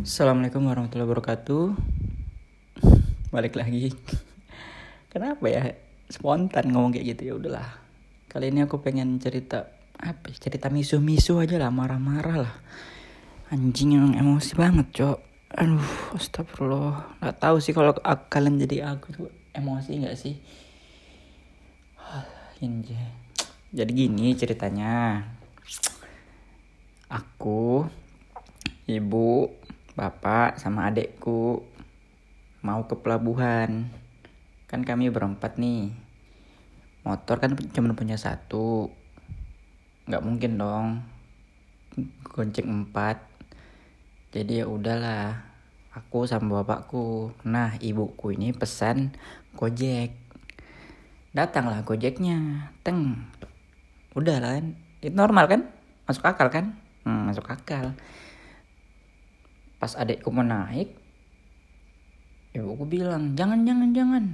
Assalamualaikum warahmatullahi wabarakatuh. Balik lagi. Kenapa ya spontan ngomong kayak gitu ya udahlah. Kali ini aku pengen cerita apa? ya, Cerita misu-misu aja lah, marah-marah lah. Anjing yang emosi banget, cok. Aduh, astagfirullah. Gak tahu sih kalau kalian jadi aku tuh emosi nggak sih? Jadi gini ceritanya. Aku, ibu, bapak sama adekku mau ke pelabuhan. Kan kami berempat nih. Motor kan cuma punya satu. Nggak mungkin dong. Gonceng empat. Jadi ya udahlah aku sama bapakku. Nah ibuku ini pesan gojek. Datanglah gojeknya. Teng. Udah lah kan. Itu normal kan? Masuk akal kan? Hmm, masuk akal pas adekku mau naik ibuku bilang jangan jangan jangan.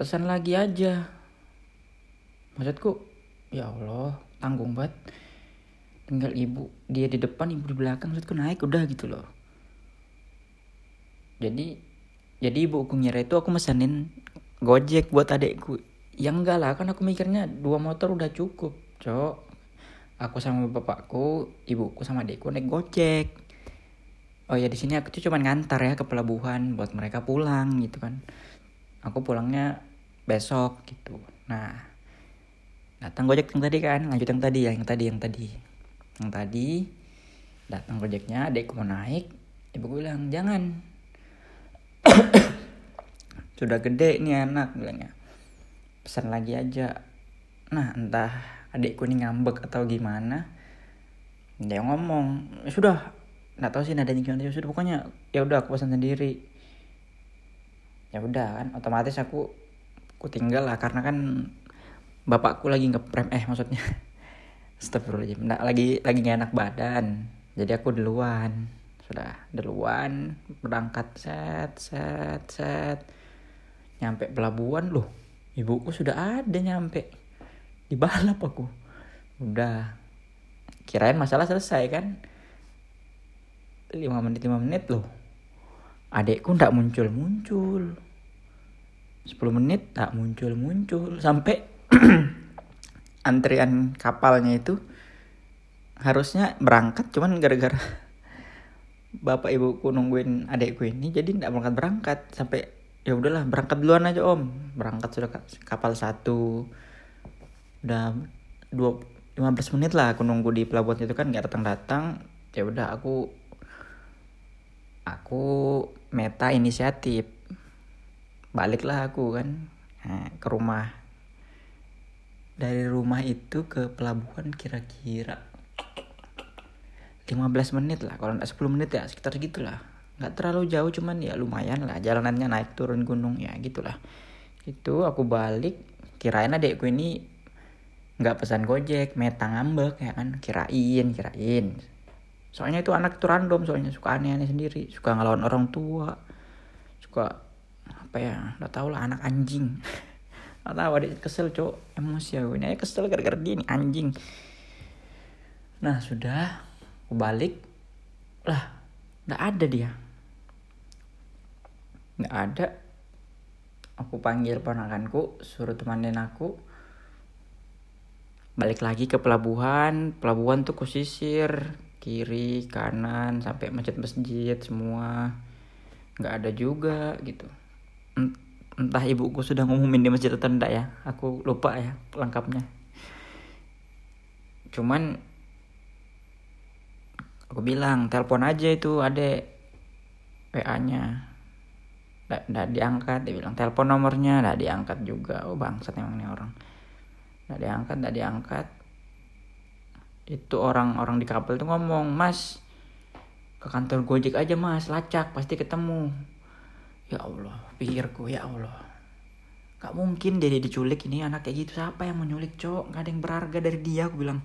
Pesan lagi aja. Maksudku ya Allah tanggung banget. Tinggal ibu dia di depan ibu di belakang. Maksudku naik udah gitu loh. Jadi jadi ibuku ngira itu aku mesenin gojek buat adekku ya enggak lah kan aku mikirnya dua motor udah cukup cok. Aku sama bapakku ibuku sama adekku naik gojek oh ya di sini aku tuh cuma ngantar ya ke pelabuhan buat mereka pulang gitu kan. Aku pulangnya besok gitu. Nah datang gojek yang tadi kan lanjut yang tadi ya yang tadi yang tadi. Yang tadi datang gojeknya adekku mau naik ibu bilang jangan. Sudah gede nih anak bilangnya. Pesan lagi aja. Nah entah adekku ini ngambek atau gimana dia ngomong "Ya sudah nggak tahu sih nadanya gimana sudah pokoknya ya udah aku pesan sendiri. Ya udah kan otomatis aku aku tinggal lah karena kan bapakku lagi ngeprem eh maksudnya. Astagfirullahaladzim Nggak, lagi lagi gak enak badan. Jadi aku duluan sudah duluan berangkat set set set. Nyampe pelabuhan loh ibuku sudah ada nyampe. Di balap aku. Udah. Kirain masalah selesai kan 5 menit 5 menit loh. Adekku ndak muncul muncul 10 menit tak muncul muncul sampai antrian kapalnya itu harusnya berangkat cuman gara-gara bapak ibuku nungguin adekku ini jadi ndak berangkat berangkat. Sampai ya udahlah berangkat duluan aja om. Berangkat sudah kapal satu. Udah dua 15 menit lah aku nunggu di pelabuhan itu kan nggak datang datang ya udah aku aku meta inisiatif. Baliklah aku kan nah, ke rumah. Dari rumah itu ke pelabuhan kira-kira 15 menit lah. Kalau nggak 10 menit ya sekitar gitulah nggak terlalu jauh cuman ya lumayan lah. Jalanannya naik turun gunung ya gitulah. Itu aku balik. Kirain adekku ini nggak pesan gojek meta ngambek ya kan. Kirain kirain soalnya itu anak itu random soalnya suka aneh-aneh sendiri. Suka ngelawan orang tua. Suka apa ya nggak tahu lah anak anjing. Nggak tahu adik kesel cok emosi aku ini kesel gara-gara dia ini anjing. Nah sudah. Aku balik lah nggak ada dia. Nggak ada. Aku panggil ponakanku suruh temenin aku. Balik lagi ke pelabuhan. Pelabuhan tuh kusisir kiri kanan sampai masjid-masjid semua. Nggak ada juga gitu. Entah ibuku sudah ngumumin di masjid atau enggak ya. Aku lupa ya lengkapnya. Cuman aku bilang telepon aja itu adek WA nya nggak diangkat dia bilang telepon nomornya. Nggak diangkat juga. Oh bangsat emang nih orang. Nggak diangkat nggak diangkat itu orang-orang di kapal tuh ngomong mas ke kantor gojek aja mas lacak pasti ketemu. Ya Allah pikirku ya Allah. Gak mungkin dia diculik ini anak kayak gitu. Siapa yang mau nyulik cok gak ada yang berharga dari dia aku bilang.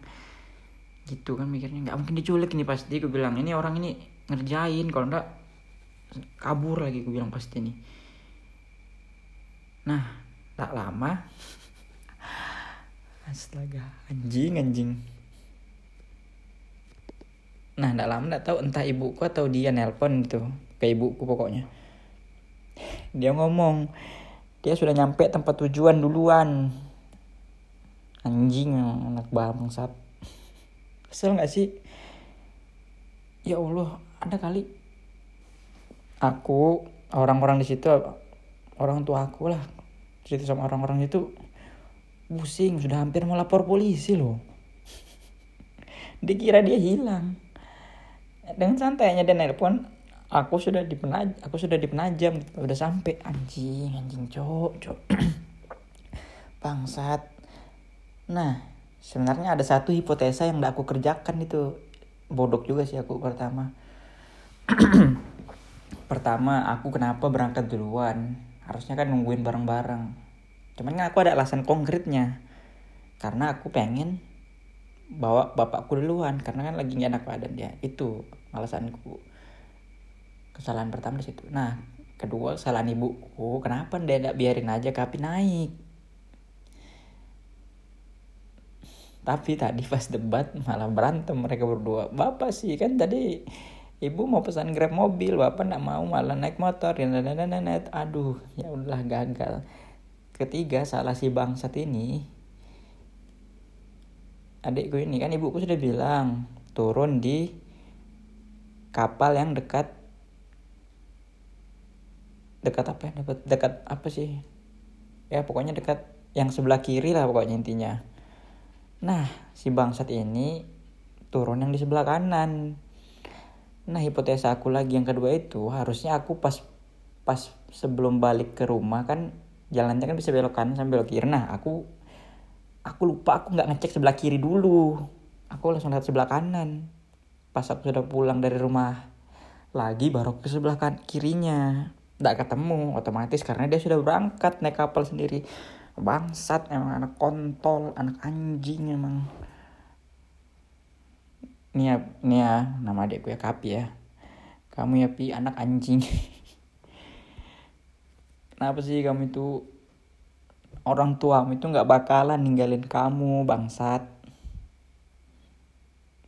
Gitu kan mikirnya. Nggak mungkin diculik ini pasti aku bilang. Ini orang ini ngerjain kalau enggak kabur lagi aku bilang pasti nih. Nah tak lama. Astaga anjing anjing nah nggak lama nggak tahu entah ibuku atau dia nelpon itu ke ibuku pokoknya. Dia ngomong dia sudah nyampe tempat tujuan duluan. Anjing anak bangsat. Kesel nggak sih? Ya allah ada kali. Aku orang-orang di situ orang tua aku lah cerita sama orang-orang itu pusing sudah hampir mau lapor polisi loh. Dikira dia hilang dengan santainya dia nelpon aku sudah di aku sudah di penajam udah sampai. Anjing anjing cok cok. Bangsat. Nah sebenarnya ada satu hipotesa yang udah aku kerjakan itu. Bodoh juga sih aku pertama. Pertama aku kenapa berangkat duluan? Harusnya kan nungguin bareng-bareng. Cuman kan aku ada alasan konkretnya. Karena aku pengen bawa bapakku duluan karena kan lagi gak enak badan dia. Itu alasanku. Kesalahan pertama di situ. Nah kedua kesalahan ibuku. Kenapa dia tidak biarin aja kapi naik. Tapi tadi pas debat malah berantem mereka berdua. Bapak sih kan tadi ibu mau pesan grab mobil. Bapak nggak mau malah naik motor. Dan aduh ya udah gagal. Ketiga salah si bangsat ini adikku ini kan ibuku sudah bilang turun di kapal yang dekat dekat apa ya dekat apa sih? Ya pokoknya dekat yang sebelah kiri lah pokoknya intinya. Nah si bangsat ini turun yang di sebelah kanan. Nah hipotesa aku lagi yang kedua itu harusnya aku pas pas sebelum balik ke rumah kan jalannya kan bisa belok kanan sambil belok kiri. Nah aku aku lupa aku nggak ngecek sebelah kiri dulu. Aku langsung lihat sebelah kanan. Pas aku sudah pulang dari rumah lagi baru ke sebelah kan kirinya. Nggak ketemu otomatis karena dia sudah berangkat naik kapal sendiri. Bangsat emang anak kontol anak anjing emang. Nih ya, ya nama adikku ya Kapi ya. Kamu ya Pi anak anjing. Kenapa sih kamu itu orang tuamu itu nggak bakalan ninggalin kamu bangsat.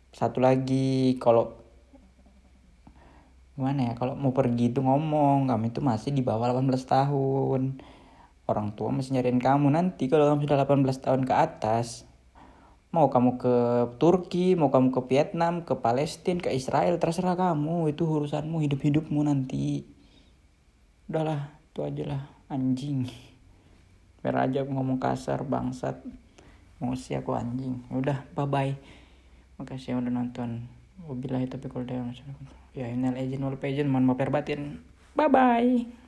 Satu lagi kalau gimana ya kalau mau pergi itu ngomong kamu itu masih di bawah 18 tahun. Orang tua masih nyariin kamu. Nanti kalau kamu sudah 18 tahun ke atas mau kamu ke Turki mau kamu ke Vietnam ke Palestina ke Israel terserah kamu. Itu urusanmu hidup hidupmu nanti. Udahlah itu aja lah anjing biar aja aku ngomong kasar bangsat. Emosi aku anjing. Ya udah bye bye makasih yang udah nonton. Wabillahi tapi kalau ya ini legend wal pageant mohon maaf batin. Bye bye